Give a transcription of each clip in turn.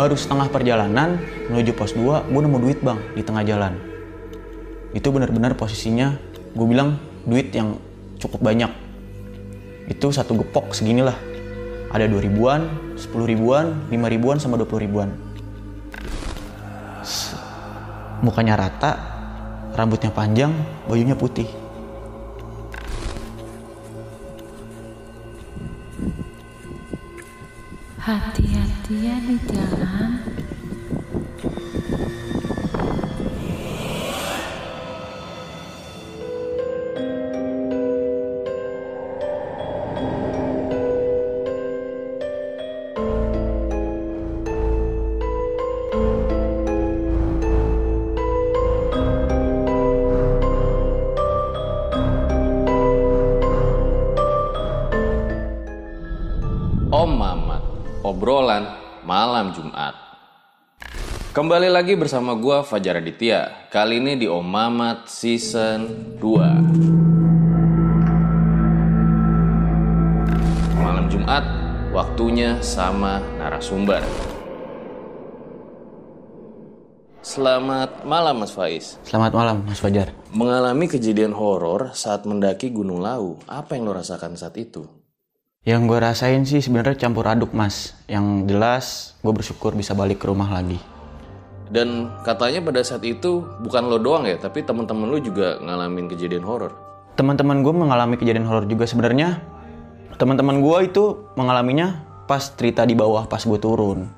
Baru setengah perjalanan menuju pos 2 gue nemu duit bang di tengah jalan. Itu benar-benar posisinya gue bilang duit yang cukup banyak. Itu satu gepok seginilah. Ada 2 ribuan, 10 ribuan, 5 ribuan sama 20 ribuan. Mukanya rata, rambutnya panjang, bajunya putih. Hati-hati ya di jalan. Kembali lagi bersama gua Fajar Aditya. Kali ini di Om Mamat season 2. Malam Jumat, waktunya sama narasumber. Selamat malam Mas Faiz. Selamat malam Mas Fajar. Mengalami kejadian horor saat mendaki Gunung Lau. Apa yang lo rasakan saat itu? Yang gue rasain sih sebenarnya campur aduk mas. Yang jelas gue bersyukur bisa balik ke rumah lagi. Dan katanya pada saat itu bukan lo doang ya, tapi teman-teman lo juga ngalamin kejadian horor. Teman-teman gue mengalami kejadian horor juga sebenarnya. Teman-teman gue itu mengalaminya pas cerita di bawah pas gue turun.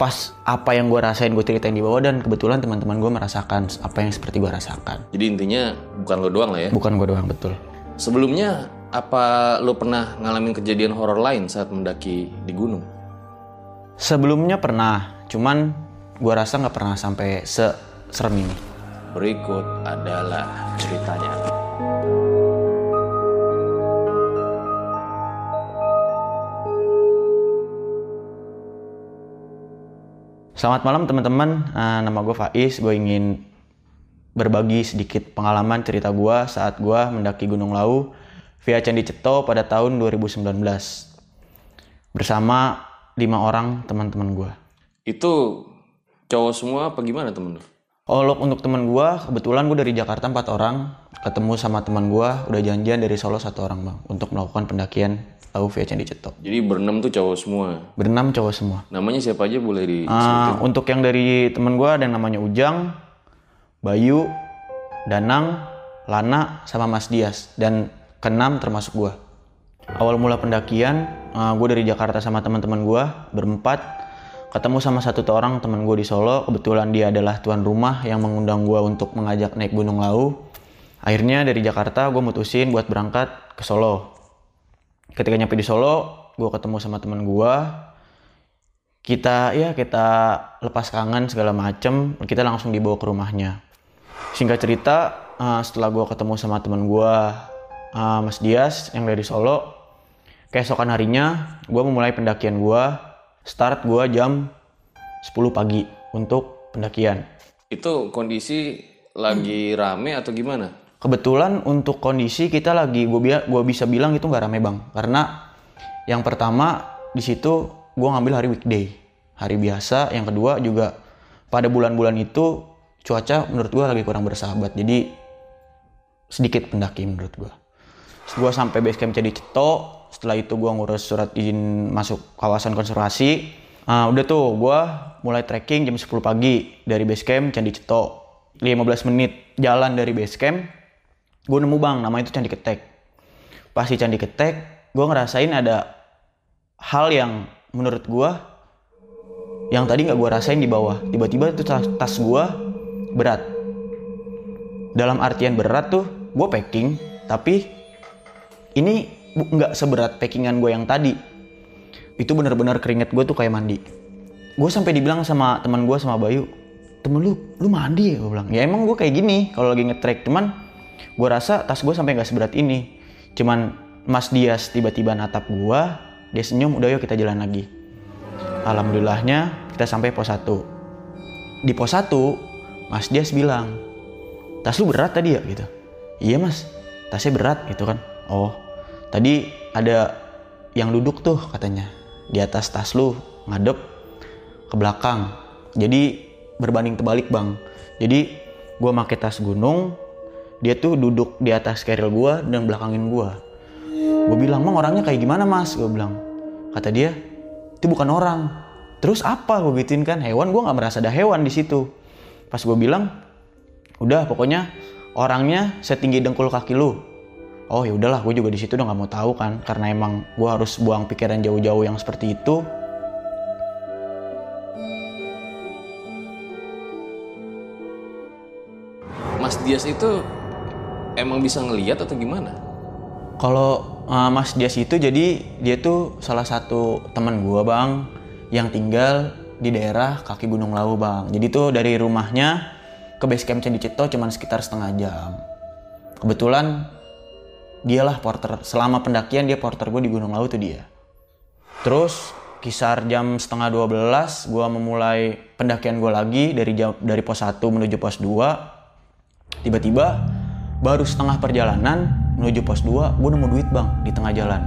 Pas apa yang gue rasain gue ceritain di bawah dan kebetulan teman-teman gue merasakan apa yang seperti gue rasakan. Jadi intinya bukan lo doang lah ya. Bukan gue doang betul. Sebelumnya apa lo pernah ngalamin kejadian horor lain saat mendaki di gunung? Sebelumnya pernah, cuman gue rasa nggak pernah sampai serem ini. Berikut adalah ceritanya. Selamat malam teman-teman, Eh, nama gue Faiz. Gue ingin berbagi sedikit pengalaman cerita gue saat gue mendaki Gunung Lau via Candi Ceto pada tahun 2019 bersama lima orang teman-teman gue. Itu cowok semua apa gimana temen lo? Oh, untuk teman gue, kebetulan gue dari Jakarta empat orang, ketemu sama teman gue, udah janjian dari Solo satu orang bang, untuk melakukan pendakian via Candi Ceto. Jadi berenam tuh cowok semua. Berenam cowok semua. Namanya siapa aja boleh di Ah, untuk yang dari temen gue ada yang namanya Ujang, Bayu, Danang, Lana, sama Mas Dias. Dan keenam termasuk gue. Awal mula pendakian, gue dari Jakarta sama teman-teman gue berempat. Ketemu sama satu orang teman gue di Solo. Kebetulan dia adalah tuan rumah yang mengundang gue untuk mengajak naik Gunung Lau. Akhirnya dari Jakarta gue mutusin buat berangkat ke Solo. Ketika nyampe di Solo, gue ketemu sama teman gue kita ya kita lepas kangen segala macem kita langsung dibawa ke rumahnya singkat cerita eh, setelah gue ketemu sama teman gue eh, Mas Dias yang dari Solo keesokan harinya gue memulai pendakian gue start gue jam 10 pagi untuk pendakian. Itu kondisi lagi rame atau gimana? Kebetulan untuk kondisi kita lagi gue gua bisa bilang itu nggak rame bang. Karena yang pertama di situ gue ngambil hari weekday. Hari biasa yang kedua juga pada bulan-bulan itu cuaca menurut gue lagi kurang bersahabat. Jadi sedikit pendaki menurut gue gue sampai base camp jadi ceto setelah itu gue ngurus surat izin masuk kawasan konservasi Ah, udah tuh, gue mulai trekking jam 10 pagi dari base camp Candi Ceto. 15 menit jalan dari base camp, gue nemu bang, namanya itu Candi Ketek. Pas di Candi Ketek, gue ngerasain ada hal yang menurut gue yang tadi nggak gue rasain di bawah. Tiba-tiba itu tas, tas gue berat. Dalam artian berat tuh, gue packing, tapi ini nggak seberat packingan gue yang tadi. Itu bener-bener keringet gue tuh kayak mandi. Gue sampai dibilang sama teman gue sama Bayu temen lu lu mandi ya? Gue bilang ya emang gue kayak gini kalau lagi ngetrek cuman gue rasa tas gue sampai nggak seberat ini. Cuman Mas Dias tiba-tiba natap gue dia senyum udah yuk kita jalan lagi. Alhamdulillahnya kita sampai pos 1 di pos 1 Mas Dias bilang tas lu berat tadi ya? Gitu. Iya mas. Tasnya berat gitu kan. Oh tadi ada yang duduk tuh katanya. Di atas tas lu ngadep ke belakang. Jadi berbanding terbalik bang. Jadi gua pakai tas gunung dia tuh duduk di atas keril gua dan belakangin gua. Gue bilang mang orangnya kayak gimana mas? Gue bilang. Kata dia itu bukan orang. Terus apa gue gituin kan? Hewan gua nggak merasa ada hewan di situ. Pas gue bilang udah pokoknya orangnya setinggi dengkul kaki lu oh ya udahlah gue juga di situ udah nggak mau tahu kan karena emang gue harus buang pikiran jauh-jauh yang seperti itu. Mas Dias itu emang bisa ngeliat atau gimana? kalau uh, Mas Dias itu jadi dia tuh salah satu teman gue bang yang tinggal di daerah kaki Gunung Lawu bang. Jadi tuh dari rumahnya ke base camp Candi Cito cuman sekitar setengah jam. Kebetulan dialah porter. Selama pendakian dia porter. Gue di Gunung Lawu tuh dia. Terus kisar jam setengah 12 gue memulai pendakian gue lagi dari jam dari pos 1 menuju pos 2 tiba-tiba baru setengah perjalanan menuju pos 2 gue nemu duit bang di tengah jalan.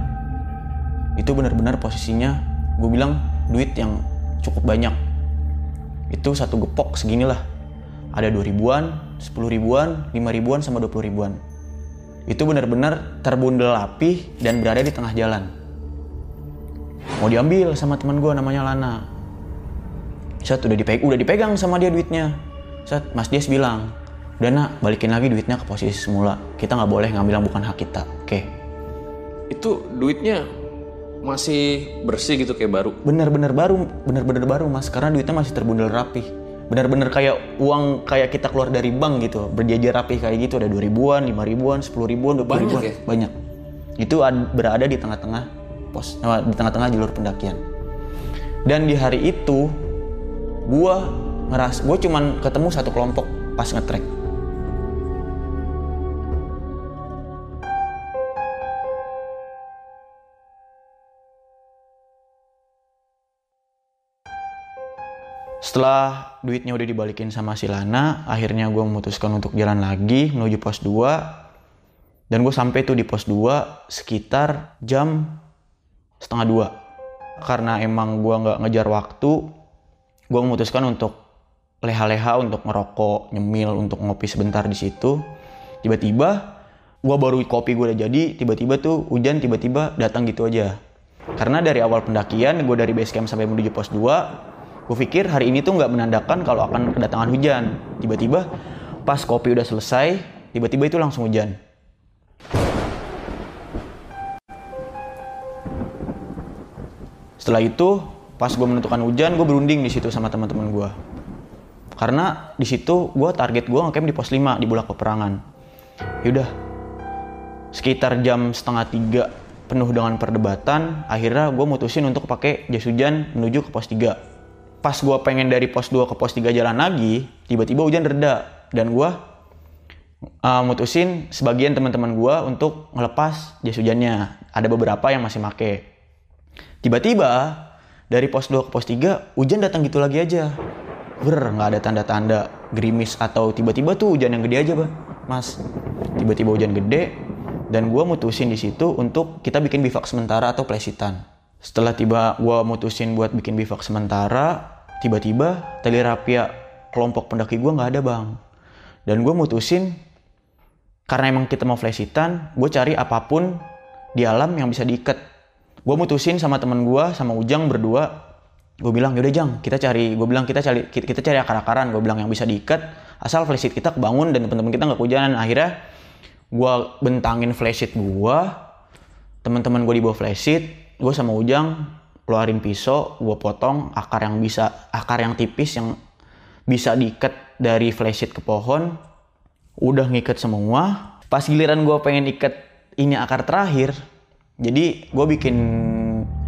Itu benar-benar posisinya gue bilang duit yang cukup banyak. Itu satu gepok segini lah ada 2 ribuan 10 ribuan 5 ribuan sama 20 ribuan itu benar-benar terbundel rapih dan berada di tengah jalan mau diambil sama teman gue namanya Lana Set udah dipegang, udah dipegang sama dia duitnya. Set Mas Dias bilang, udah nak balikin lagi duitnya ke posisi semula. Kita nggak boleh ngambil yang bukan hak kita. Oke. Itu duitnya masih bersih gitu kayak baru. Bener-bener baru, bener-bener baru mas. Karena duitnya masih terbundel rapih. Bener-bener kayak uang kayak kita keluar dari bank gitu. Berjajar rapih kayak gitu. Ada 2 ribuan, 5 ribuan, 10 ribuan, 20 Banyak ribuan. ya? Banyak. Itu ad- berada di tengah-tengah pos, eh, di tengah-tengah jalur pendakian. Dan di hari itu, gua ngeras, gue cuman ketemu satu kelompok pas ngetrek. Setelah duitnya udah dibalikin sama si Lana, akhirnya gue memutuskan untuk jalan lagi menuju pos 2. Dan gue sampai tuh di pos 2 sekitar jam setengah dua. Karena emang gue nggak ngejar waktu, gue memutuskan untuk leha-leha untuk ngerokok, nyemil, untuk ngopi sebentar di situ. Tiba-tiba, gue baru kopi gue udah jadi, tiba-tiba tuh hujan tiba-tiba datang gitu aja. Karena dari awal pendakian, gue dari base camp sampai menuju pos 2, gue pikir hari ini tuh nggak menandakan kalau akan kedatangan hujan. Tiba-tiba, pas kopi udah selesai, tiba-tiba itu langsung hujan. Setelah itu, pas gue menentukan hujan, gue berunding di situ sama teman-teman gue. Karena di situ gue target gue ngecamp di pos 5 di Bulak Peperangan. Yaudah, sekitar jam setengah tiga penuh dengan perdebatan, akhirnya gue mutusin untuk pakai jas hujan menuju ke pos 3. Pas gue pengen dari pos 2 ke pos 3 jalan lagi, tiba-tiba hujan reda dan gue uh, mutusin sebagian teman-teman gue untuk ngelepas jas hujannya. Ada beberapa yang masih make. Tiba-tiba dari pos 2 ke pos 3 hujan datang gitu lagi aja. Ber, nggak ada tanda-tanda gerimis atau tiba-tiba tuh hujan yang gede aja, bah. Mas. Tiba-tiba hujan gede dan gua mutusin di situ untuk kita bikin bivak sementara atau plesitan. Setelah tiba gua mutusin buat bikin bivak sementara, tiba-tiba tali rapia kelompok pendaki gua nggak ada, Bang. Dan gua mutusin karena emang kita mau flesitan, gue cari apa pun di alam yang bisa diikat. Gue mutusin sama temen gue sama Ujang berdua. Gue bilang yaudah jang kita cari gue bilang kita cari kita, cari akar-akaran gue bilang yang bisa diikat asal flashsheet kita kebangun dan teman-teman kita nggak kehujanan. Akhirnya gue bentangin flashsheet gue teman-teman gue di bawah flashsheet gue sama ujang keluarin pisau gue potong akar yang bisa akar yang tipis yang bisa diikat dari flashsheet ke pohon. Udah ngikat semua. Pas giliran gue pengen ikat ini akar terakhir jadi gue bikin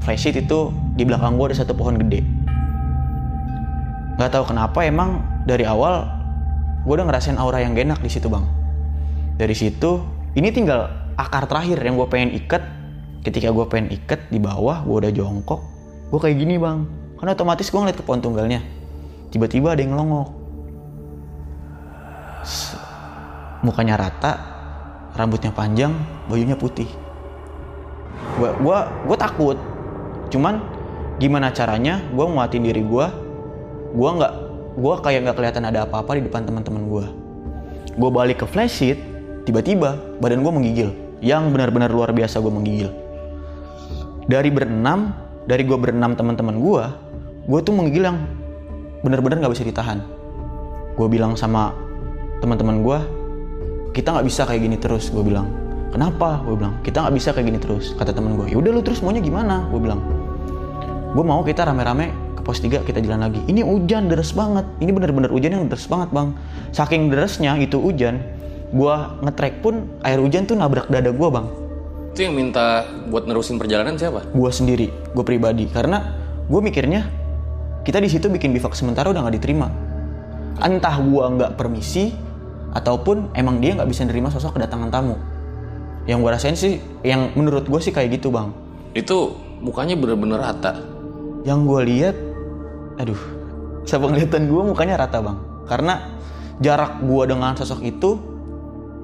flashsheet itu di belakang gue ada satu pohon gede. Nggak tahu kenapa emang dari awal gue udah ngerasain aura yang gak di situ bang. Dari situ ini tinggal akar terakhir yang gue pengen ikat ketika gue pengen ikat di bawah gue udah jongkok. Gue kayak gini bang. Kan otomatis gue ngeliat ke pohon tunggalnya. Tiba-tiba ada yang ngelongok. Mukanya rata rambutnya panjang bajunya putih. Gue gua gue takut. Cuman gimana caranya gue nguatin diri gue gue nggak gue kayak nggak kelihatan ada apa-apa di depan teman-teman gue gue balik ke flashsheet tiba-tiba badan gue menggigil. Yang benar-benar luar biasa gue menggigil dari berenam dari gue berenam teman-teman gue gue tuh menggigil yang benar-benar nggak bisa ditahan. Gue bilang sama teman-teman gue kita nggak bisa kayak gini terus gue bilang. Kenapa? gue bilang. Kita nggak bisa kayak gini terus kata temen gue yaudah lu terus maunya gimana? gue bilang. Gue mau kita rame-rame ke pos 3 kita jalan lagi. Ini hujan deras banget. Ini bener-bener hujan yang deras banget bang. Saking derasnya itu hujan gue ngetrek pun air hujan tuh nabrak dada gue bang Itu yang minta buat nerusin perjalanan siapa? gue sendiri gue pribadi. Karena gue mikirnya kita di situ bikin bivak sementara udah nggak diterima. Entah gue nggak permisi ataupun emang dia nggak bisa nerima sosok kedatangan tamu. Yang gue rasain sih yang menurut gue sih kayak gitu bang. Itu mukanya bener-bener rata. yang gue lihat aduh sepenglihatan gue mukanya rata bang. Karena jarak gue dengan sosok itu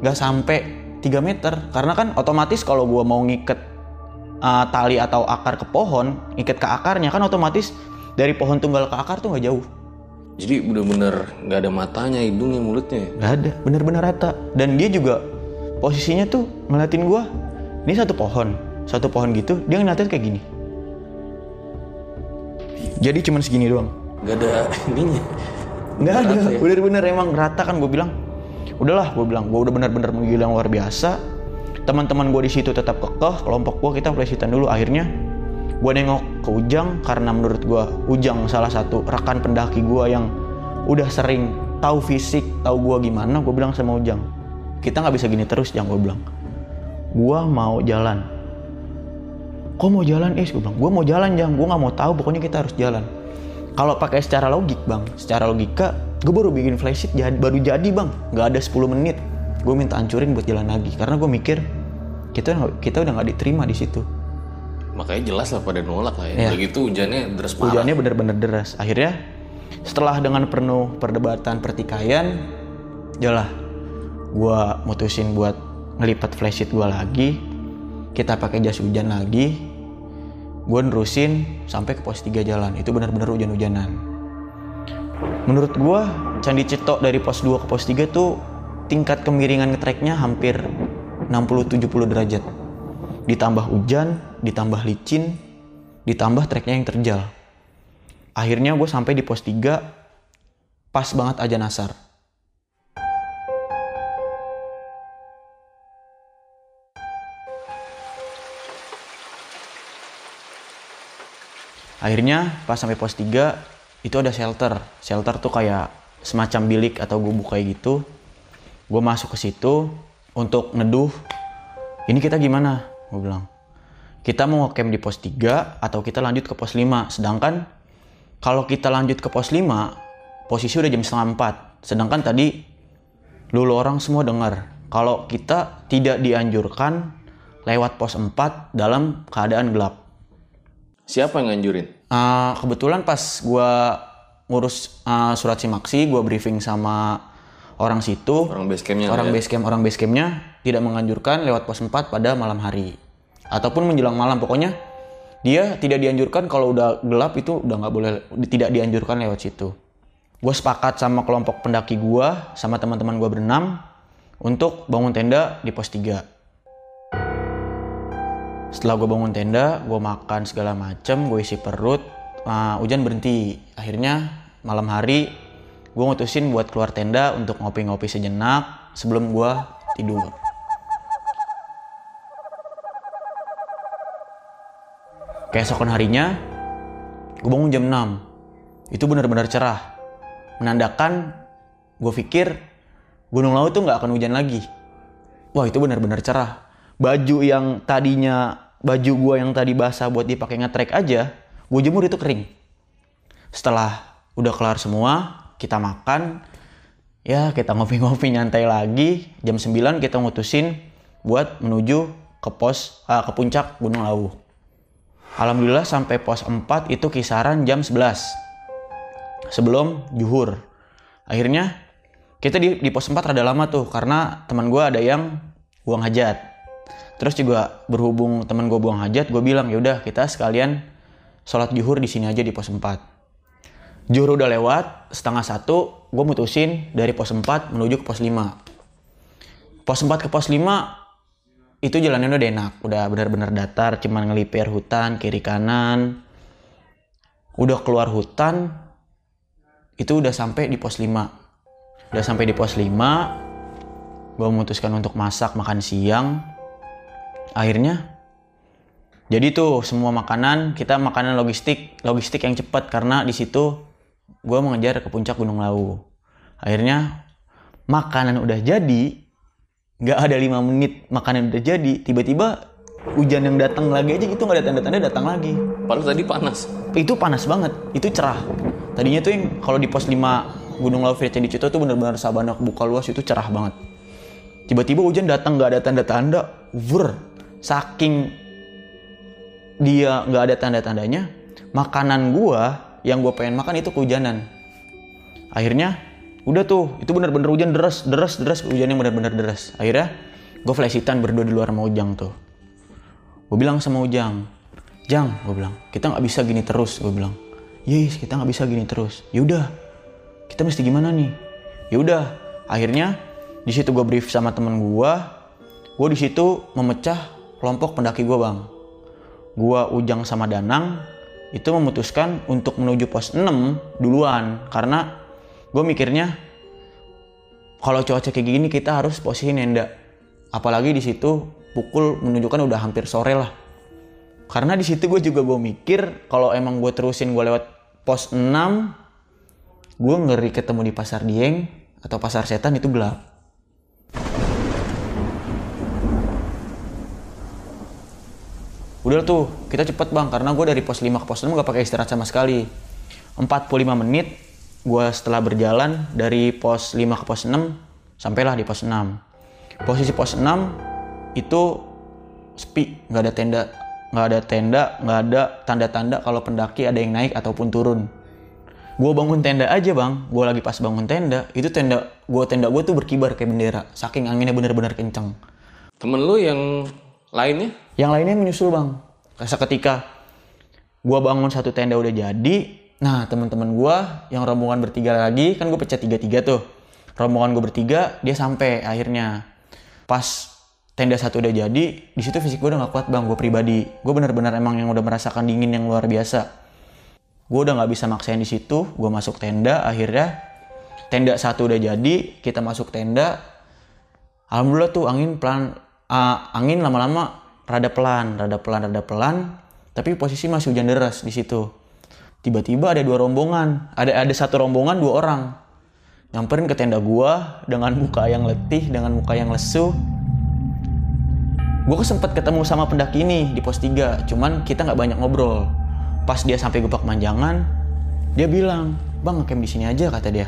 nggak sampai 3 meter karena kan otomatis kalau gue mau ngiket uh, tali atau akar ke pohon ngiket ke akarnya kan otomatis dari pohon tunggal ke akar tuh nggak jauh Jadi bener-bener nggak ada matanya, hidungnya, mulutnya. nggak ada bener-bener rata dan dia juga posisinya tuh ngeliatin gue ini satu pohon satu pohon gitu dia ngeliatin kayak gini jadi cuman segini doang Nggak ada ininya. nggak ada ya? bener-bener emang rata kan gue bilang udahlah gue bilang. Gue udah bener-bener menggila yang luar biasa. Teman-teman gue di situ tetap kekeh kelompok gue kita flashhitan dulu. Akhirnya gue nengok ke Ujang karena menurut gue Ujang salah satu rekan pendaki gue yang udah sering tahu fisik tahu gue gimana gue bilang sama Ujang kita nggak bisa gini terus Jang gue bilang. Gue mau jalan. Kok mau jalan is? Gue bilang. Gue mau jalan Jang. Gue nggak mau tahu pokoknya kita harus jalan. Kalau pakai secara logik bang secara logika gue baru bikin flashsheet jadi, baru jadi bang. Nggak ada 10 menit. Gue minta hancurin buat jalan lagi. Karena gue mikir kita kita udah nggak diterima di situ. Makanya jelas lah pada nolak lah ya. Iya. Udah gitu hujannya deras parah. hujannya bener-bener deras. Akhirnya setelah dengan penuh perdebatan pertikaian jalah gue mutusin buat ngelipat flashsheet gue lagi. Kita pakai jas hujan lagi. Gue nerusin sampai ke pos 3 jalan. Itu benar-benar hujan-hujanan menurut gue Candi Cetok dari pos 2 ke pos 3 tuh tingkat kemiringan ngetreknya hampir 60-70 derajat ditambah hujan, ditambah licin, ditambah treknya yang terjal. Akhirnya gue sampai di pos 3 pas banget aja nasar. Akhirnya pas sampai pos 3 itu ada shelter. Shelter tuh kayak semacam bilik atau gubuk kayak gitu. Gue masuk ke situ untuk neduh. Ini kita gimana? Gue bilang. Kita mau ngecamp di pos 3 atau kita lanjut ke pos 5. Sedangkan kalau kita lanjut ke pos 5, posisi udah jam setengah 4. Sedangkan tadi lulu orang semua dengar kalau kita tidak dianjurkan lewat pos 4 dalam keadaan gelap. Siapa yang nganjurin? Uh, kebetulan pas gua ngurus uh, surat simaksi, gua briefing sama orang situ, Orang base campnya orang ya? base camp, orang base campnya tidak menganjurkan lewat pos 4 pada malam hari ataupun menjelang malam. Pokoknya dia tidak dianjurkan kalau udah gelap itu udah nggak boleh tidak dianjurkan lewat situ. Gue sepakat sama kelompok pendaki gua sama teman-teman gua berenam untuk bangun tenda di pos 3. Setelah gue bangun tenda, gue makan segala macem, gue isi perut. uh, hujan berhenti. Akhirnya malam hari gue ngutusin buat keluar tenda untuk ngopi-ngopi sejenak sebelum gue tidur. Keesokan harinya, gue bangun jam 6. Itu benar-benar cerah. Menandakan gue pikir Gunung Lawu tuh nggak akan hujan lagi. Wah itu benar-benar cerah. Baju yang tadinya baju gue yang tadi basah buat dipakai ngetrek aja, gue jemur itu kering. Setelah udah kelar semua, kita makan, ya kita ngopi-ngopi nyantai lagi. Jam 9 kita ngutusin buat menuju ke pos uh, ke puncak Gunung Lawu. Alhamdulillah sampai pos 4 itu kisaran jam 11 sebelum juhur. Akhirnya kita di, di pos 4 rada lama tuh karena teman gue ada yang buang hajat. Terus juga berhubung teman gue buang hajat, gue bilang yaudah kita sekalian sholat juhur di sini aja di pos 4. Juhur udah lewat, setengah satu, gue mutusin dari pos 4 menuju ke pos 5. Pos 4 ke pos 5 itu jalannya udah enak, udah benar-benar datar, cuman ngelipir hutan kiri kanan. Udah keluar hutan, itu udah sampai di pos 5. Udah sampai di pos 5, gue memutuskan untuk masak makan siang. Akhirnya, jadi tuh semua makanan kita makanan logistik, logistik yang cepat karena di situ gue mengejar ke puncak Gunung Lawu. Akhirnya makanan udah jadi, nggak ada lima menit makanan udah jadi tiba-tiba hujan yang datang lagi aja itu nggak ada tanda-tanda datang lagi Padahal tadi panas. itu panas banget itu cerah tadinya tuh yang kalau di pos 5 Gunung Lawu Via Candi Cito tuh benar-benar sabana buka luas itu cerah banget tiba-tiba hujan datang nggak ada tanda-tanda ver saking dia nggak ada tanda-tandanya makanan gua yang gua pengen makan itu kehujanan. Akhirnya udah tuh itu bener-bener hujan deras deras deras. Hujannya bener-bener deras. Akhirnya gue flashitan berdua di luar sama Ujang tuh. Gue bilang sama Ujang Jang gue bilang kita nggak bisa gini terus gue bilang. Yes kita nggak bisa gini terus. Yaudah kita mesti gimana nih? Yaudah akhirnya di situ gue brief sama temen gue gue di situ memecah kelompok pendaki gue bang. Gue Ujang sama Danang itu memutuskan untuk menuju pos 6 duluan karena gue mikirnya kalau cuaca kayak gini kita harus posisi nenda. Apalagi di situ pukul menunjukkan udah hampir sore lah. Karena di situ gue juga gue mikir kalau emang gue terusin gue lewat pos 6 gue ngeri ketemu di pasar Dieng atau pasar setan itu gelap udah tuh kita cepet bang karena gue dari pos 5 ke pos 6 gak pakai istirahat sama sekali. 45 menit gue setelah berjalan dari pos 5 ke pos 6 sampailah di pos 6 posisi pos 6 itu sepi nggak ada tenda nggak ada tenda nggak ada tanda-tanda kalau pendaki ada yang naik ataupun turun. Gue bangun tenda aja bang. Gue lagi pas bangun tenda itu tenda gue tenda gue tuh berkibar kayak bendera saking anginnya bener-bener kenceng. Temen lu yang lainnya? Yang lainnya menyusul bang. Ketika gue bangun satu tenda udah jadi Nah teman-teman gue yang rombongan bertiga lagi kan gue pecah tiga-tiga tuh. Rombongan gue bertiga dia sampai akhirnya. Pas tenda satu udah jadi di situ fisik gue udah gak kuat bang gue pribadi. Gue bener-bener emang yang udah merasakan dingin yang luar biasa. Gue udah nggak bisa maksain di situ gue masuk tenda akhirnya tenda satu udah jadi kita masuk tenda. Alhamdulillah tuh angin pelan uh, angin lama-lama rada pelan rada pelan rada pelan tapi posisi masih hujan deras di situ. Tiba-tiba ada dua rombongan ada ada satu rombongan dua orang. Nyamperin ke tenda gua dengan muka yang letih dengan muka yang lesu. Gua sempet ketemu sama pendaki ini di pos 3 cuman kita nggak banyak ngobrol. Pas dia sampai gebak manjangan dia bilang bang ngecamp di sini aja kata dia.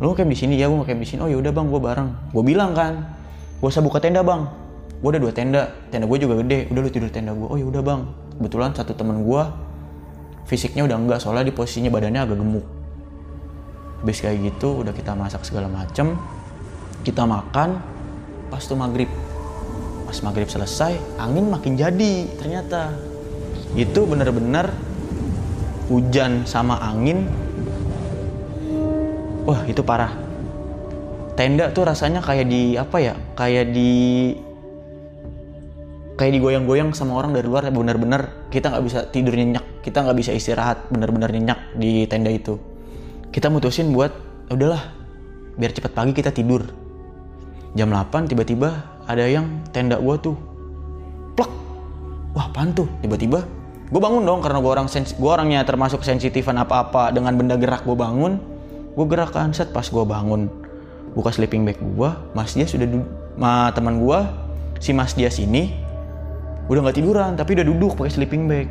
Lu ngecamp di sini? Ya gua ngecamp di sini. Oh yaudah bang gua bareng. Gua bilang kan gua usah buka tenda bang gua ada dua tenda. Tenda gua juga gede. Udah lu tidur tenda gua. Oh yaudah bang. Kebetulan satu temen gua fisiknya udah enggak soalnya di posisinya badannya agak gemuk. Habis kayak gitu udah kita masak segala macem. Kita makan. Pas tuh maghrib. Pas maghrib selesai angin makin jadi ternyata. Itu bener-bener hujan sama angin. Wah itu parah. Tenda tuh rasanya kayak di apa ya kayak di kayak digoyang-goyang sama orang dari luar bener-bener kita nggak bisa tidur nyenyak kita nggak bisa istirahat bener-bener nyenyak di tenda itu. Kita mutusin buat "Ya udahlah biar cepat pagi kita tidur. Jam 8 tiba-tiba ada yang tenda gua tuh plek. Wah apaan tuh? Tiba-tiba gue bangun dong karena gue orang sens gue orangnya termasuk sensitifan apa-apa dengan benda gerak gue bangun. Gue gerakan set pas gue bangun buka sleeping bag gue mas dia sudah ma teman gue si mas dia sini udah nggak tiduran tapi udah duduk pakai sleeping bag.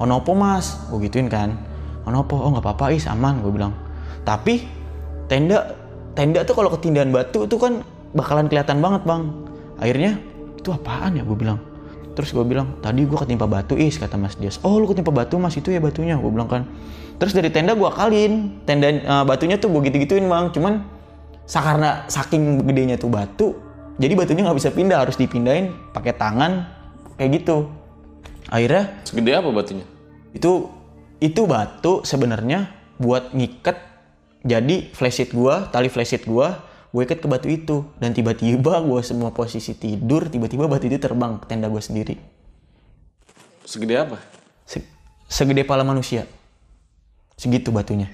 Onopo mas? Gue gituin kan. Onopo oh nggak apa-apa is aman gue bilang. Tapi tenda tenda tuh kalau ketindihan batu tuh kan bakalan kelihatan banget bang. Akhirnya itu apaan ya? gue bilang. Terus gue bilang tadi gue ketimpa batu is kata mas Dias. Oh lu ketimpa batu mas? Itu ya batunya gue bilang kan. Terus dari tenda gue akalin. Tenda eh, batunya tuh gue gitu gituin bang. Cuman karena saking gedenya tuh batu jadi batunya nggak bisa pindah harus dipindahin pakai tangan kayak gitu. Akhirnya Segede apa batunya? itu itu batu sebenarnya buat ngiket jadi flashlight gua tali flashlight gua gue ikat ke batu itu. Dan tiba-tiba gue semua posisi tidur tiba-tiba batu itu terbang ke tenda gue sendiri. Segede apa? Se- segede pala manusia. Segitu batunya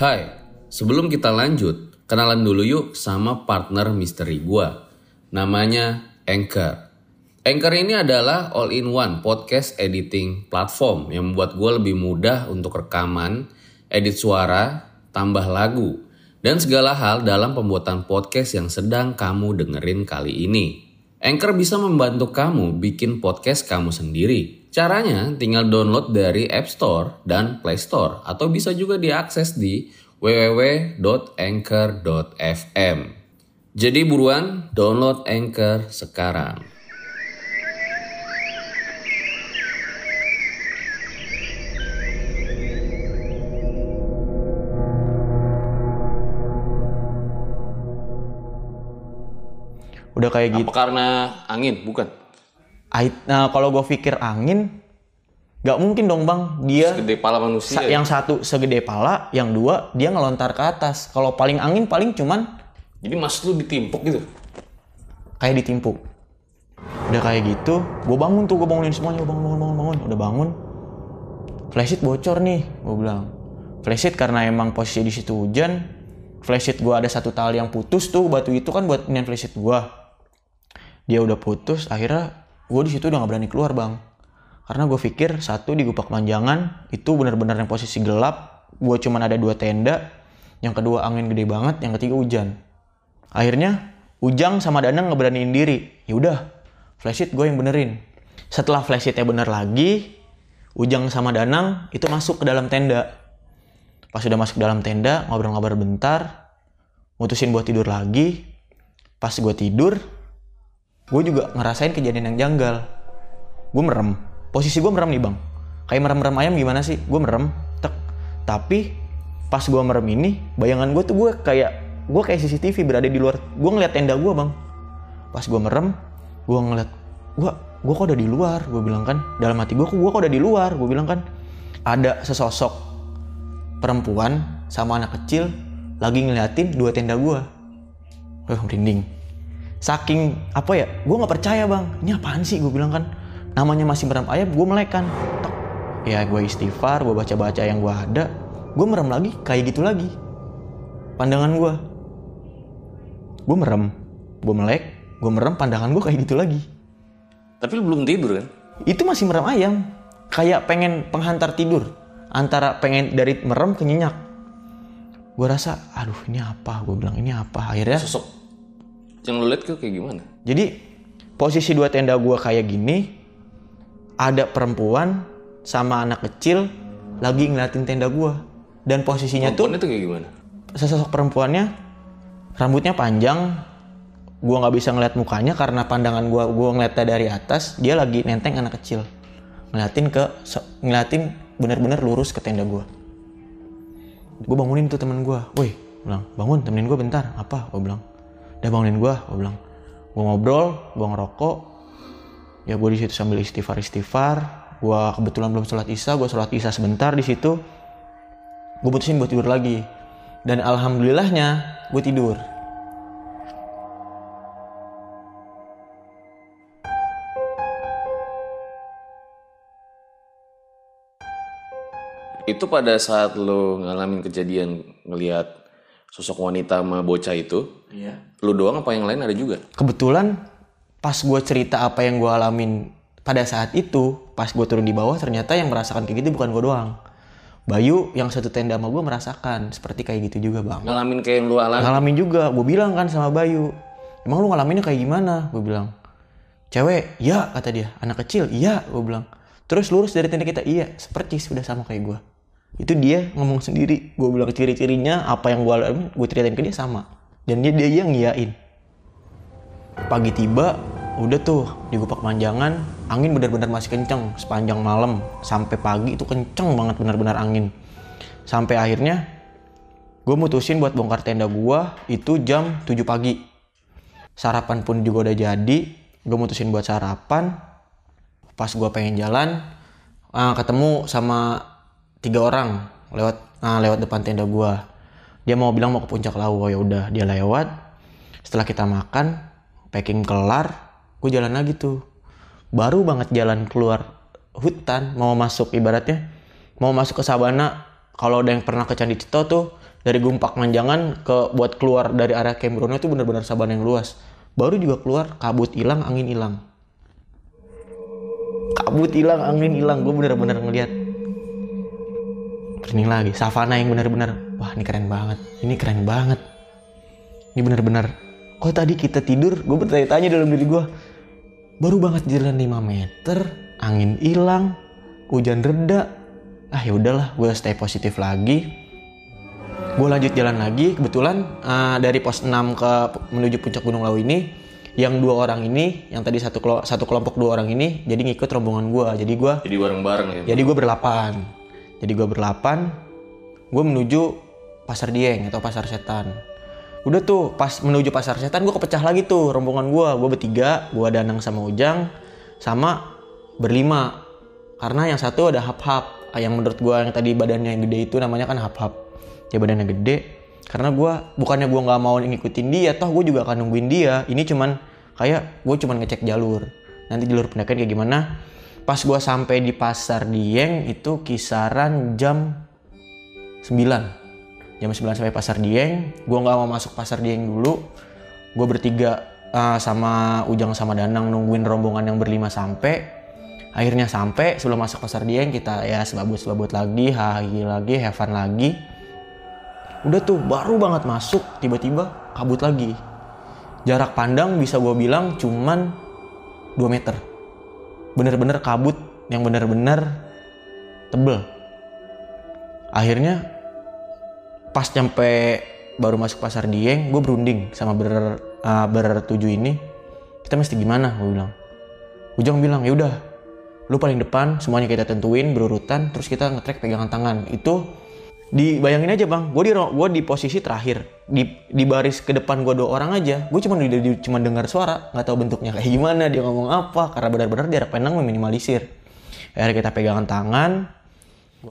Hai, sebelum kita lanjut, kenalan dulu yuk sama partner misteri gua. Namanya Anchor. Anchor ini adalah all-in-one podcast editing platform yang membuat gue lebih mudah untuk rekaman, edit suara, tambah lagu, dan segala hal dalam pembuatan podcast yang sedang kamu dengerin kali ini. Anchor bisa membantu kamu bikin podcast kamu sendiri. Caranya tinggal download dari App Store dan Play Store atau bisa juga diakses di www.anchor.fm. Jadi buruan download Anchor sekarang. udah kayak gitu Apa karena angin? Bukan. Nah kalau gue pikir angin nggak mungkin dong bang dia Gede pala manusia. Sa- yang satu segede pala, yang dua dia ngelontar ke atas. Kalau paling angin paling cuman Jadi mas lu ditimpuk gitu. kayak ditimpuk. Udah kayak gitu, gue bangun tuh, gue bangunin semuanya, gue bangun, bangun, bangun, bangun, udah bangun. Flashlight bocor nih, gue bilang. Flashlight karena emang posisi di situ hujan, flashlight gue ada satu tali yang putus tuh, batu itu kan buat inian flashlight gue. Dia udah putus, akhirnya gue di situ udah nggak berani keluar bang. Karena gue pikir satu di Gupak Manjangan itu benar-benar yang posisi gelap, gue cuman ada dua tenda, yang kedua angin gede banget, yang ketiga hujan. Akhirnya Ujang sama Danang ngeberaniin diri. Ya udah, flashlight gue yang benerin. Setelah flashlightnya bener lagi, Ujang sama Danang itu masuk ke dalam tenda. Pas udah masuk ke dalam tenda, ngobrol-ngobrol bentar, mutusin buat tidur lagi. Pas gue tidur, gue juga ngerasain kejadian yang janggal. Gue merem. Posisi gue merem nih bang. Kayak merem-merem ayam gimana sih? Gue merem, tek. Tapi pas gue merem ini, bayangan gue tuh gue kayak gue kayak CCTV berada di luar. Gue ngeliat tenda gue bang. Pas gue merem, gue ngeliat gue gue kok udah di luar. Gue bilang kan dalam hati gue, gue kok udah di luar. Gue bilang kan ada sesosok perempuan sama anak kecil lagi ngeliatin dua tenda gue. Wah merinding. Saking apa ya, gue nggak percaya bang. Ini apaan sih? Gue bilang kan namanya masih merem ayam, gue melekan. Tek. Ya gue istighfar, gue baca-baca yang gue ada. Gue merem lagi, kayak gitu lagi. Pandangan gue. Gue merem, gue melek, gue merem, pandangan gue kayak gitu lagi. Tapi lu belum tidur kan? Itu masih merem ayam. Kayak pengen penghantar tidur. Antara pengen dari merem ke nyenyak. Gue rasa, aduh ini apa? Gue bilang ini apa? Akhirnya Sosok yang lu lihat kayak gimana? Jadi posisi dua tenda gua kayak gini, ada perempuan sama anak kecil lagi ngeliatin tenda gua. Dan posisinya tuh Perempuannya tuh kayak gimana? sesosok perempuannya rambutnya panjang, gua nggak bisa ngeliat mukanya karena pandangan gua gua ngeliatnya dari atas, dia lagi nenteng anak kecil, ngeliatin ke ngeliatin bener-bener lurus ke tenda gua. Gue bangunin tuh temen gua, woi, bilang bangun temenin gua bentar, apa? Gue bilang, udah bangunin gua, gue bilang, gue ngobrol, gue ngerokok, ya gue di situ sambil istighfar istighfar, gue kebetulan belum sholat isya, gue sholat isya sebentar di situ, gue putusin buat tidur lagi. Dan alhamdulillahnya gue tidur. Itu pada saat lo ngalamin kejadian ngelihat sosok wanita sama bocah itu, iya. lu doang apa yang lain ada juga? kebetulan pas gue cerita apa yang gue alamin pada saat itu pas gue turun di bawah ternyata yang merasakan kayak gitu bukan gue doang. Bayu yang satu tenda sama gue merasakan seperti kayak gitu juga bang. Ngalamin kayak yang lu alami. ngalamin juga. Gue bilang kan sama Bayu emang lu ngalaminnya kayak gimana? Gue bilang cewek iya kata dia. Anak kecil iya gue bilang. Terus lurus dari tenda kita? Iya seperti sudah sama kayak gue itu dia ngomong sendiri. Gue bilang ciri-cirinya apa yang gue alamin gue ceritain ke dia sama. Dan dia dia yang ngiyain. Pagi tiba udah tuh di Gupak Manjangan angin benar-benar masih kenceng. Sepanjang malam sampai pagi itu kenceng banget benar-benar angin. Sampai akhirnya gue mutusin buat bongkar tenda gua itu jam 7 pagi. Sarapan pun juga udah jadi gue mutusin buat sarapan. Pas gua pengen jalan ah, ketemu sama tiga orang lewat ah, lewat depan tenda gua. Dia mau bilang mau ke puncak lau oh ya udah. Dia lewat. Setelah kita makan packing kelar gue jalan lagi tuh. Baru banget jalan keluar hutan mau masuk ibaratnya mau masuk ke sabana. Kalau ada yang pernah ke Candi Cito tuh dari Gumpak Manjangan ke buat keluar dari area Kembrono itu benar-benar sabana yang luas. Baru juga keluar kabut hilang angin hilang. Kabut hilang angin hilang. Gue bener-bener ngeliat ini lagi. Savana yang bener-bener wah ini keren banget. Ini keren banget. Ini bener-bener kok tadi kita tidur gue bertanya-tanya dalam diri gue baru banget jalan 5 meter angin hilang hujan reda. Ah ya udahlah gue stay positif lagi. Gue lanjut jalan lagi kebetulan eh, dari pos 6 ke menuju puncak gunung lawu ini yang dua orang ini yang tadi satu kelo- satu kelompok dua orang ini jadi ngikut rombongan gue jadi gue Jadi bareng-bareng ya. jadi gue berlapan. Jadi gue berlapan. Gue menuju pasar Dieng atau pasar setan. Udah tuh pas menuju pasar setan gue kepecah lagi tuh rombongan gue. Gue bertiga, gue Danang sama Ujang, sama berlima. Karena yang satu ada hap-hap. Yang menurut gue yang tadi badannya yang gede itu namanya kan hap-hap. Dia badannya gede. Karena gue bukannya gue nggak mau ngikutin dia, toh gue juga akan nungguin dia. Ini cuman kayak gue cuman ngecek jalur. Nanti jalur pendakian kayak gimana? Pas gue sampai di pasar Dieng itu kisaran jam 9 jam 9 sampai pasar Dieng. Gue nggak mau masuk pasar Dieng dulu. Gue bertiga uh, sama Ujang sama Danang nungguin rombongan yang berlima sampai. Akhirnya sampai sebelum masuk pasar Dieng kita ya sebabut-sebabut lagi hahi lagi have fun lagi. Udah tuh baru banget masuk tiba-tiba kabut lagi. Jarak pandang bisa gue bilang cuman 2 meter bener-bener kabut yang bener-bener tebel. Akhirnya pas nyampe baru masuk pasar Dieng gue berunding sama ber uh, bertujuh ini. Kita mesti gimana? Gue bilang. Ujang bilang ya udah. Lu paling depan semuanya kita tentuin berurutan terus kita ngetrek pegangan tangan. Itu dibayangin aja bang. Gue di gue di posisi terakhir di di baris ke depan gue dua orang aja. Gue cuma cuma dengar suara nggak tahu bentuknya kayak gimana dia ngomong apa. Karena benar-benar jarak pandang meminimalisir. Akhirnya kita pegangan tangan.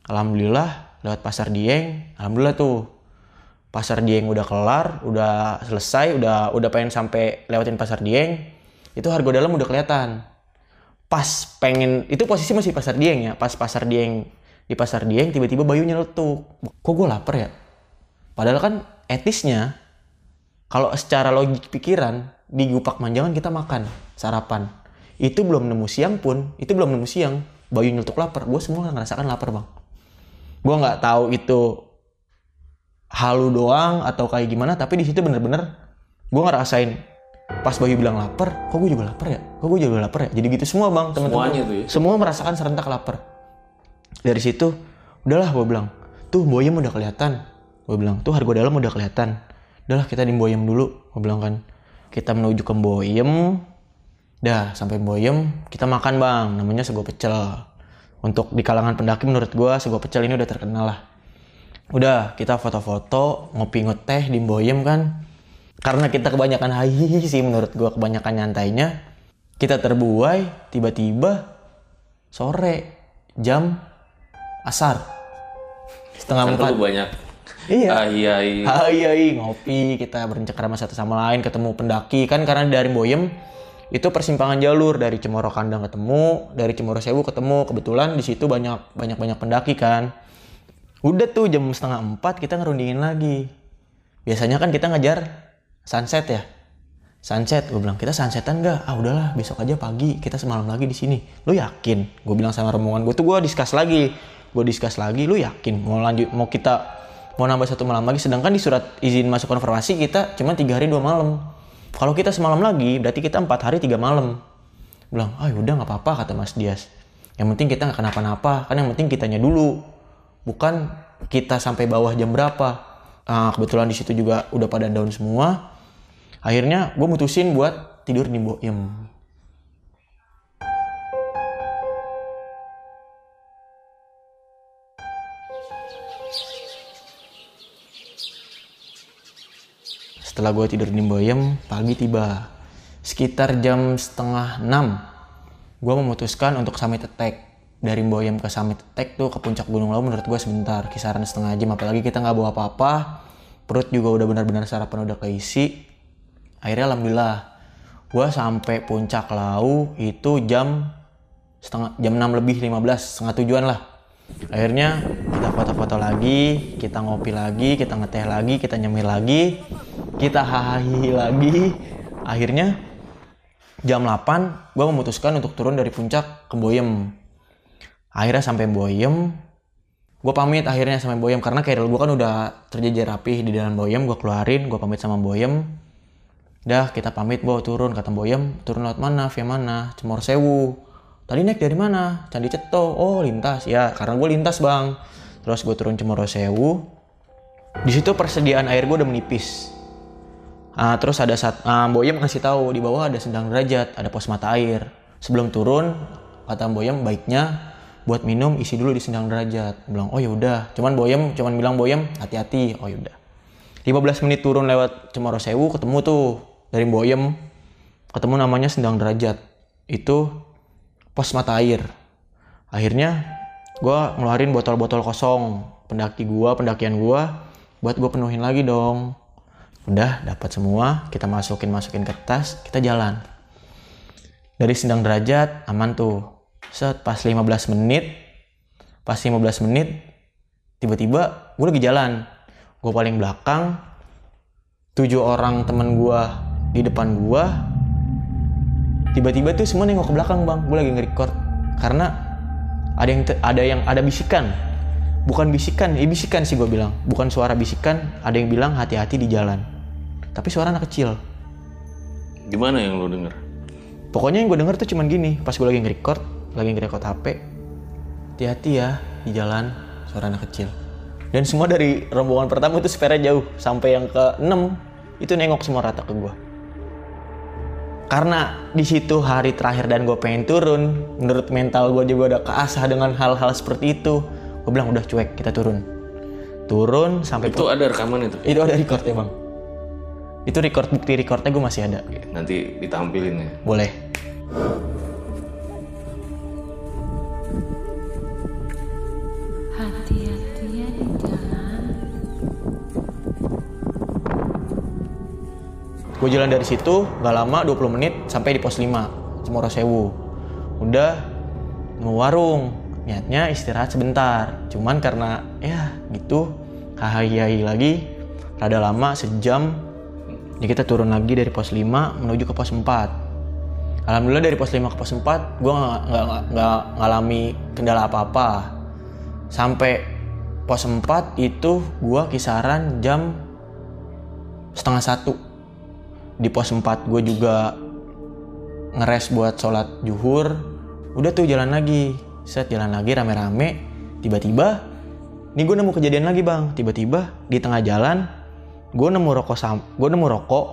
Alhamdulillah lewat pasar Dieng. Alhamdulillah tuh pasar Dieng udah kelar udah selesai udah udah pengen sampai lewatin pasar Dieng. Itu harga dalam udah kelihatan. Pas pengen itu posisi masih pasar Dieng ya. Pas pasar Dieng di pasar Dieng tiba-tiba Bayu nyeletuk. Kok gue lapar ya? Padahal kan etisnya kalau secara logik pikiran di Gupak Manjangan kita makan sarapan. Itu belum nemu siang pun itu belum nemu siang. Bayu nyeletuk lapar gue semua ngerasakan lapar bang. Gue nggak tahu itu halu doang atau kayak gimana tapi di situ bener-bener gue ngerasain pas Bayu bilang lapar kok gue juga lapar ya? Kok gue juga lapar ya? Jadi gitu semua bang teman-teman Semuanya tuh ya? semua merasakan serentak lapar. Dari situ udahlah gue bilang tuh boyem udah kelihatan gue bilang tuh harga dalam udah kelihatan. Udahlah kita di boyem dulu. Gue bilang kan kita menuju ke boyem dah sampai boyem kita makan bang. Namanya sego pecel. Untuk di kalangan pendaki menurut gue sego pecel ini udah terkenal lah. Udah kita foto-foto ngopi ngeteh di boyem kan. Karena kita kebanyakan hahi sih menurut gue kebanyakan nyantainya. Kita terbuai tiba-tiba sore jam asar. Setengah empat. banyak Iya. iya Hai hai ngopi kita bercengkrama satu sama lain ketemu pendaki. Kan karena dari Boyem itu persimpangan jalur. Dari Cemoro Kandang ketemu dari Cemoro Sewu ketemu. Kebetulan di situ banyak banyak banyak pendaki kan. Udah tuh jam setengah empat kita ngerundingin lagi. Biasanya kan kita ngejar sunset ya. Sunset gue bilang kita sunsetan nggak? Ah udahlah besok aja pagi kita semalam lagi di sini. Lu yakin? Gue bilang sama rombongan gue tuh gue discuss lagi. Gue discuss lagi lu yakin? Mau lanjut mau kita mau nambah satu malam lagi sedangkan di surat izin masuk konfirmasi kita cuma tiga hari dua malam. Kalau kita semalam lagi berarti kita empat hari tiga malam. Bilang ah udah nggak apa-apa kata Mas Dias. Yang penting kita nggak kenapa-napa kan yang penting kitanya dulu. Bukan kita sampai bawah jam berapa. Ah, kebetulan di situ juga udah pada down semua. Akhirnya gue mutusin buat tidur di Boyem Setelah gue tidur di Boyem, pagi tiba. Sekitar jam setengah enam, gue memutuskan untuk summit attack. Dari Boyem ke summit attack tuh ke puncak Gunung Lawu menurut gue sebentar, kisaran setengah jam. Apalagi kita nggak bawa apa-apa, perut juga udah benar-benar sarapan udah keisi. Akhirnya alhamdulillah, gue sampai puncak Lawu itu jam setengah jam 6 lebih 15 setengah tujuan lah akhirnya kita foto-foto lagi kita ngopi lagi kita ngeteh lagi kita nyemil lagi kita hahi lagi. Akhirnya jam 8 gue memutuskan untuk turun dari puncak ke Boyem. Akhirnya sampai Boyem gue pamit akhirnya sama Boyem. Karena keril gue kan udah terjejer rapih di dalam Boyem gue keluarin gue pamit sama Boyem. Dah kita pamit bawa turun. Kata Boyem turun lewat mana? Via mana? Cemor Sewu. Tadi naik dari mana? Candi Ceto. Oh lintas. Ya karena gue lintas bang. Terus gue turun Cemoro Sewu. Di situ persediaan air gue udah menipis Ah, terus ada saat ah, Boyem ngasih tahu di bawah ada sendang derajat ada pos mata air. Sebelum turun kata Boyem baiknya buat minum isi dulu di sendang derajat. Bilang oh ya udah. Cuman Boyem cuman bilang Boyem hati-hati. Oh yaudah 15 menit turun lewat Cemoro Sewu ketemu tuh dari Boyem ketemu namanya sendang derajat. Itu pos mata air. Akhirnya gue ngeluarin botol-botol kosong. Pendaki gua, pendakian gua buat gue penuhin lagi dong. Udah dapat semua, kita masukin masukin ke tas, kita jalan. Dari sendang derajat aman tuh. Set pas 15 menit, pas 15 menit tiba-tiba gue lagi jalan. Gue paling belakang, tujuh orang temen gua di depan gua, tiba-tiba tuh semua nengok ke belakang bang gue lagi nge-record karena ada yang ada yang ada bisikan bukan bisikan ya bisikan sih gue bilang bukan suara bisikan ada yang bilang hati-hati di jalan tapi suara anak kecil. Gimana yang lu denger? Pokoknya yang gue denger tuh cuman gini pas gue lagi nge-record lagi nge-record HP hati-hati ya di jalan suara anak kecil. Dan semua dari rombongan pertama itu sepeda jauh sampai yang ke 6 itu nengok semua rata ke gue karena di situ hari terakhir dan gue pengen turun menurut mental gue juga udah keasah dengan hal-hal seperti itu. Gue bilang udah cuek kita turun. Turun sampai itu ada rekaman itu? Itu ada record ya bang itu record bukti recordnya gue masih ada. Nanti ditampilin ya. Boleh. Hati-hati ya di jalan. gue jalan dari situ gak lama 20 menit sampai di pos 5 Cemoro Sewu. Udah mau warung. Niatnya istirahat sebentar. Cuman karena ya gitu. Hahai lagi. Rada lama sejam jadi kita turun lagi dari pos 5 menuju ke pos 4 Alhamdulillah dari pos 5 ke pos 4 gue nggak ngalami kendala apa-apa. Sampai pos 4 itu gue kisaran jam setengah satu. Di pos 4 gue juga ngeres buat sholat juhur. Udah tuh jalan lagi. Set jalan lagi rame-rame. Tiba-tiba nih gue nemu kejadian lagi bang. Tiba-tiba di tengah jalan gue nemu rokok sam gue nemu rokok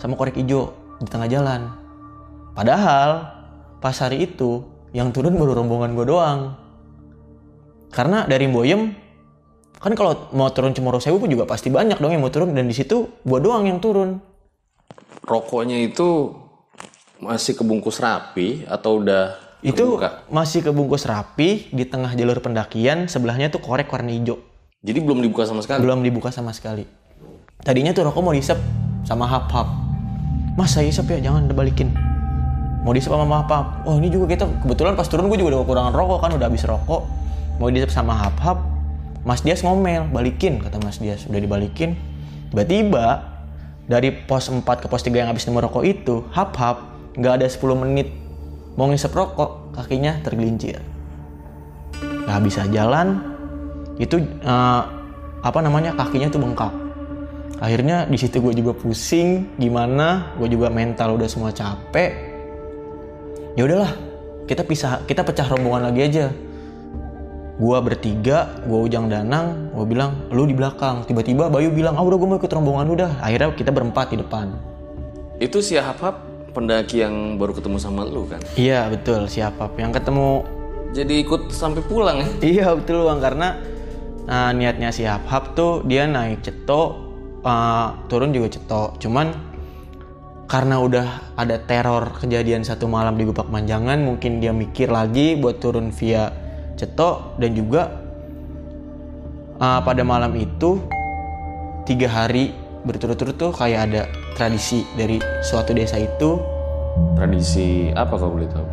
sama korek hijau di tengah jalan. Padahal pas hari itu yang turun baru rombongan gue doang. Karena dari Boyem kan kalau mau turun Cemoro Sewu pun juga pasti banyak dong yang mau turun. Dan di situ gue doang yang turun. Rokoknya itu masih kebungkus rapi atau udah itu kebuka? masih kebungkus rapi di tengah jalur pendakian sebelahnya tuh korek warna hijau. Jadi belum dibuka sama sekali. belum dibuka sama sekali tadinya tuh rokok mau disep sama hap hap mas saya isep ya jangan dibalikin. Mau disep sama hap hap oh ini juga kita kebetulan pas turun gue juga udah kekurangan rokok kan udah habis rokok. Mau disep sama hap hap mas Dias ngomel balikin kata mas Dias. Udah dibalikin. Tiba-tiba dari pos 4 ke pos 3 yang habis nemu rokok itu hap hap nggak ada 10 menit mau ngisep rokok kakinya tergelincir. Nggak bisa jalan. Itu eh, apa namanya kakinya tuh bengkak akhirnya di situ gue juga pusing gimana? Gue juga mental udah semua capek. Ya udahlah kita pisah kita pecah rombongan lagi aja. Gue bertiga gue ujang danang gue bilang lu di belakang. Tiba-tiba Bayu bilang ah udah gue mau ikut rombongan udah. Akhirnya kita berempat di depan. Itu si Hap-Hap pendaki yang baru ketemu sama lu kan. iya betul siapa yang ketemu. Jadi ikut sampai pulang ya. Iya betul bang karena uh, niatnya si Hap tuh dia naik ceto uh, turun juga ceto cuman karena udah ada teror kejadian satu malam di Gupak Manjangan mungkin dia mikir lagi buat turun via ceto dan juga uh, pada malam itu tiga hari berturut-turut tuh kayak ada tradisi dari suatu desa itu Tradisi apa kau boleh tahu?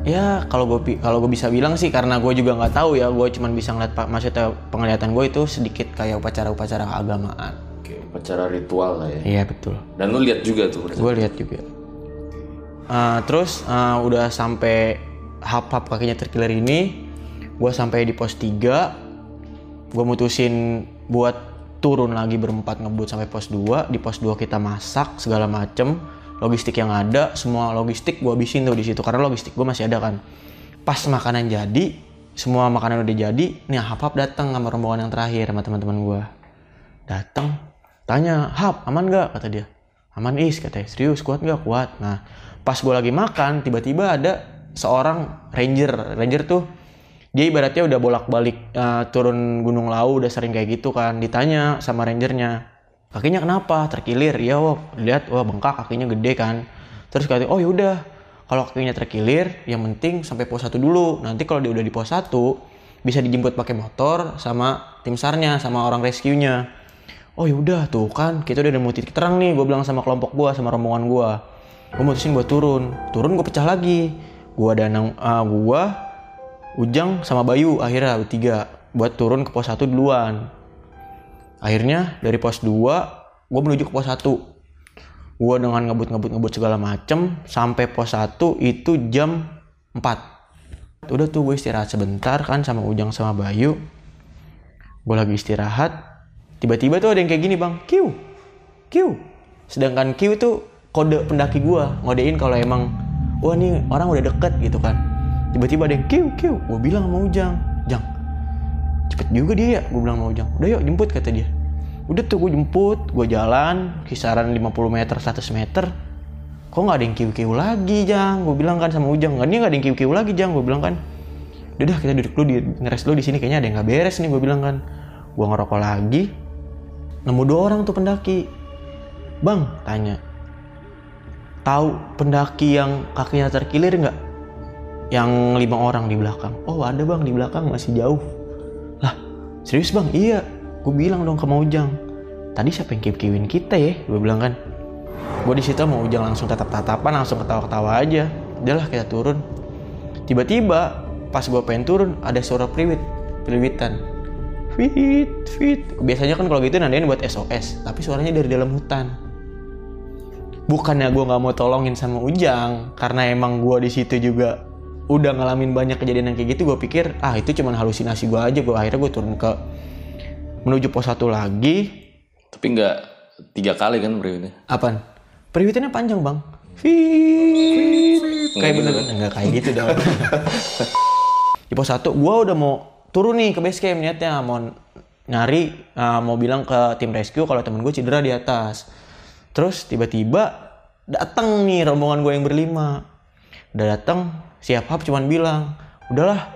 Ya kalau gue kalau gue bisa bilang sih karena gue juga nggak tahu ya gue cuman bisa ngeliat maksudnya penglihatan gue itu sedikit kayak upacara-upacara keagamaan. Oke, upacara ritual lah ya. Iya betul. Dan lu lihat juga tuh. Gue lihat juga. Uh, terus uh, udah sampai hap-hap kakinya terkilir ini, gue sampai di pos 3 gue mutusin buat turun lagi berempat ngebut sampai pos 2 di pos 2 kita masak segala macem logistik yang ada semua logistik gue habisin tuh di situ karena logistik gue masih ada kan pas makanan jadi semua makanan udah jadi nih hap hap datang sama rombongan yang terakhir sama teman-teman gue datang tanya hap aman gak kata dia. Aman is katanya serius kuat gak kuat. Nah pas gue lagi makan tiba-tiba ada seorang ranger. Ranger tuh dia ibaratnya udah bolak-balik uh, turun gunung lau udah sering kayak gitu kan. Ditanya sama rangernya kakinya kenapa? Terkilir. Iya wah lihat wah bengkak kakinya gede kan. Terus kata oh yaudah kalau kakinya terkilir yang penting sampai pos 1 dulu. Nanti kalau dia udah di pos 1 bisa dijemput pakai motor sama tim sarnya sama orang rescue-nya oh yaudah tuh kan kita udah nemu titik terang nih gue bilang sama kelompok gue sama rombongan gue gue mutusin buat turun turun gue pecah lagi gue danang uh, gue Ujang sama Bayu akhirnya bertiga buat turun ke pos 1 duluan. Akhirnya dari pos 2 gue menuju ke pos 1. Gue dengan ngebut-ngebut-ngebut segala macem sampai pos 1 itu jam 4. Udah tuh gue istirahat sebentar kan sama Ujang sama Bayu. Gue lagi istirahat. Tiba-tiba tuh ada yang kayak gini bang. Q. Q. Sedangkan Q tuh kode pendaki gue. Ngodein kalau emang wah nih orang udah deket gitu kan tiba-tiba ada yang kiu kiu gue bilang sama Ujang Jang cepet juga dia ya gue bilang sama Ujang udah yuk jemput kata dia udah tuh gue jemput gue jalan kisaran 50 meter 100 meter kok nggak ada yang kiu kiu lagi Jang gue bilang kan sama Ujang nggak dia nggak ada yang kiu kiu lagi Jang gue bilang kan udah dah kita duduk dulu di ngeres dulu di sini kayaknya ada yang nggak beres nih gue bilang kan gue ngerokok lagi nemu dua orang tuh pendaki bang tanya tahu pendaki yang kakinya terkilir nggak yang lima orang di belakang. Oh ada bang di belakang masih jauh. Lah serius bang? Iya. Gue bilang dong ke Ujang. Tadi siapa yang kiw-kiwin kita ya? Gue bilang kan. Gue di situ mau Ujang langsung tatap-tatapan, langsung ketawa-ketawa aja. Udahlah kita turun. Tiba-tiba pas gue pengen turun ada suara priwit, priwitan. Fit, fit. Biasanya kan kalau gitu nandain buat SOS, tapi suaranya dari dalam hutan. Bukannya gue nggak mau tolongin sama Ujang, karena emang gue di situ juga udah ngalamin banyak kejadian yang kayak gitu gue pikir ah itu cuman halusinasi gue aja gue akhirnya gue turun ke menuju pos satu lagi Tapi nggak tiga kali kan periwitnya? apaan periwitannya panjang bang Fit. kayak bener nggak kayak gitu dong di pos satu gue udah mau turun nih ke base camp niatnya mau nyari uh, mau bilang ke tim rescue kalau temen gue cedera di atas. Terus tiba-tiba datang nih rombongan gue yang berlima. Udah datang siap hap cuman bilang udahlah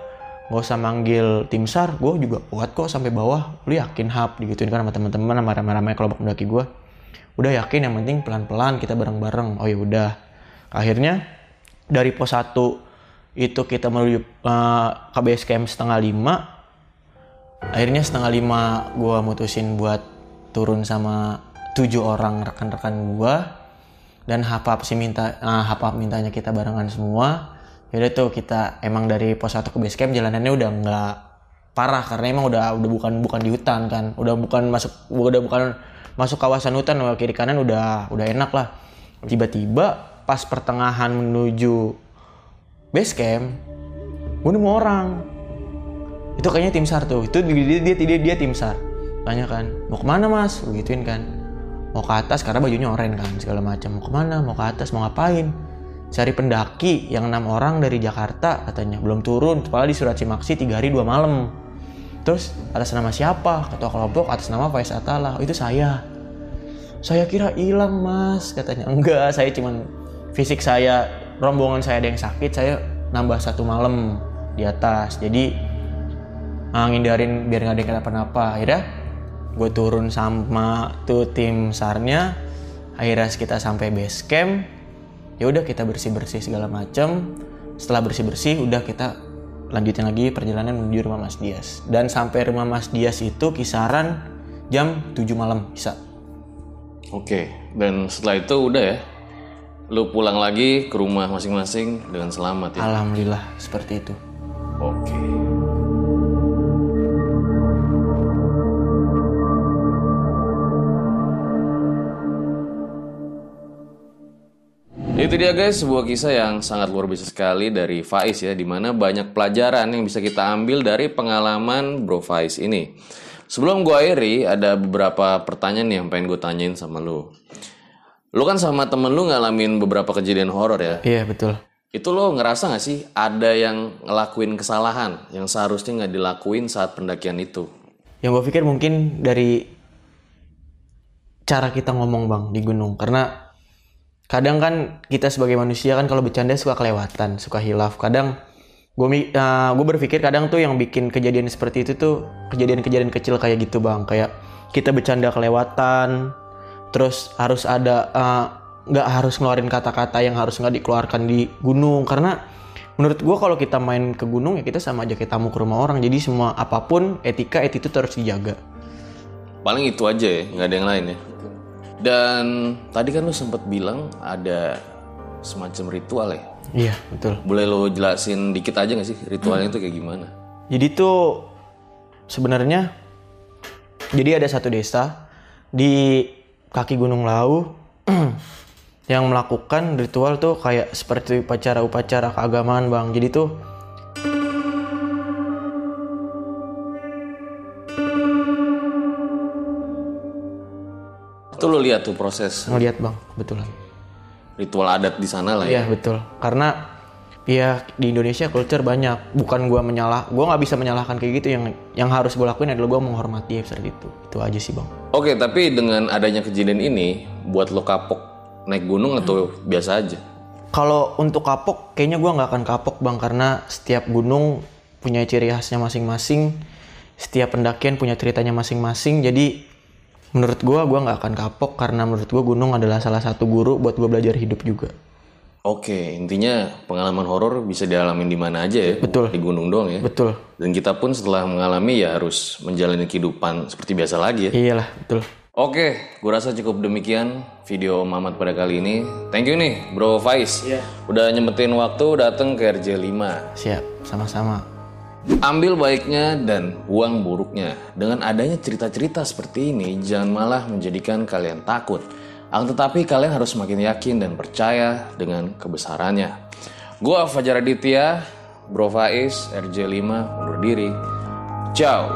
nggak usah manggil tim sar gue juga kuat kok sampai bawah. Lu yakin hap digituin kan sama teman-teman sama ramai-ramai kelompok mendaki gue udah yakin yang penting pelan-pelan kita bareng-bareng. Oh ya udah. Akhirnya dari pos 1 itu kita menuju uh, ke base camp setengah lima. Akhirnya setengah lima gue mutusin buat turun sama tujuh orang rekan-rekan gue dan hapap sih minta nah, hapap mintanya kita barengan semua. Yaudah tuh kita emang dari pos 1 ke base camp jalanannya udah nggak parah karena emang udah udah bukan bukan di hutan kan. Udah bukan masuk udah bukan masuk kawasan hutan kiri kanan udah udah enak lah. Tiba-tiba pas pertengahan menuju base camp gue nemu orang. Itu kayaknya tim sar tuh. Itu dia dia dia, dia tim sar tanya kan mau ke mana mas? Gua gituin kan. Mau ke atas karena bajunya oranye kan segala macam. Mau ke mana? Mau ke atas mau ngapain? Cari pendaki yang enam orang dari Jakarta katanya. Belum turun kepala di Surat Cimaksi tiga hari dua malam. Terus atas nama siapa? Ketua kelompok atas nama Faiz Atala. Oh, itu saya. Saya kira hilang mas katanya. Enggak saya cuman fisik saya rombongan saya ada yang sakit saya nambah satu malam di atas. Jadi ah, ngindarin biar nggak ada yang kenapa-napa. Akhirnya gue turun sama tuh tim sarnya. Akhirnya kita sampai base camp. Ya udah kita bersih bersih segala macam setelah bersih bersih udah kita lanjutin lagi perjalanan menuju rumah Mas Dias. Dan sampai rumah Mas Dias itu kisaran jam 7 malam bisa. Oke, dan setelah itu udah ya. Lu pulang lagi ke rumah masing-masing dengan selamat ya. alhamdulillah seperti itu Oke. Itu dia guys, sebuah kisah yang sangat luar biasa sekali dari Faiz ya, di mana banyak pelajaran yang bisa kita ambil dari pengalaman Bro Faiz ini. Sebelum gue akhiri, ada beberapa pertanyaan nih yang pengen gue tanyain sama lu. Lu kan sama temen lu ngalamin beberapa kejadian horor ya. iya betul Itu lo ngerasa gak sih ada yang ngelakuin kesalahan yang seharusnya nggak dilakuin saat pendakian itu? yang gue pikir mungkin dari cara kita ngomong bang di gunung karena kadang kan kita sebagai manusia kan kalau bercanda suka kelewatan suka hilaf kadang gue gue berpikir kadang tuh yang bikin kejadian seperti itu tuh kejadian-kejadian kecil kayak gitu bang kayak kita bercanda kelewatan terus harus ada eh, nggak harus ngeluarin kata-kata yang harus nggak dikeluarkan di gunung karena menurut gue kalau kita main ke gunung ya kita sama aja kayak tamu ke rumah orang jadi semua apa pun etika attitude harus dijaga Paling itu aja ya, nggak ada yang lain ya. Dan tadi kan lu sempat bilang ada semacam ritual ya. iya betul Boleh lo jelasin dikit aja nggak sih ritualnya itu kayak gimana? Jadi tuh sebenarnya jadi ada satu desa di kaki Gunung Lau yang melakukan ritual tuh kayak seperti upacara-upacara keagamaan bang. Jadi tuh Itu lo lihat tuh proses ngeliat bang, betulan. ritual adat di sana lah ya. Iya betul. Karena ya di Indonesia culture banyak. Bukan gua menyalah, gua nggak bisa menyalahkan kayak gitu. Yang yang harus gue lakuin adalah gua menghormati seperti itu. Itu aja sih bang. Oke, tapi dengan adanya kejadian ini, buat lo kapok naik gunung atau biasa aja? Kalau untuk kapok, kayaknya gua nggak akan kapok bang karena setiap gunung punya ciri khasnya masing-masing. Setiap pendakian punya ceritanya masing-masing. Jadi menurut gua gua nggak akan kapok karena menurut gua gunung adalah salah satu guru buat gua belajar hidup juga. Oke, intinya pengalaman horor bisa dialamin di mana aja ya. Betul. Di gunung doang ya. Betul. Dan kita pun setelah mengalami ya harus menjalani kehidupan seperti biasa lagi ya. Iyalah betul. Oke, gue rasa cukup demikian video Mamat pada kali ini. Thank you nih, Bro Faiz. Udah nyempetin waktu datang ke RJ5. Siap, sama-sama. Ambil baiknya dan buang buruknya. Dengan adanya cerita-cerita seperti ini, jangan malah menjadikan kalian takut. Akan tetapi kalian harus semakin yakin dan percaya dengan kebesarannya. Gua Fajar Aditya, Bro Faiz, RJ5, undur diri. Ciao.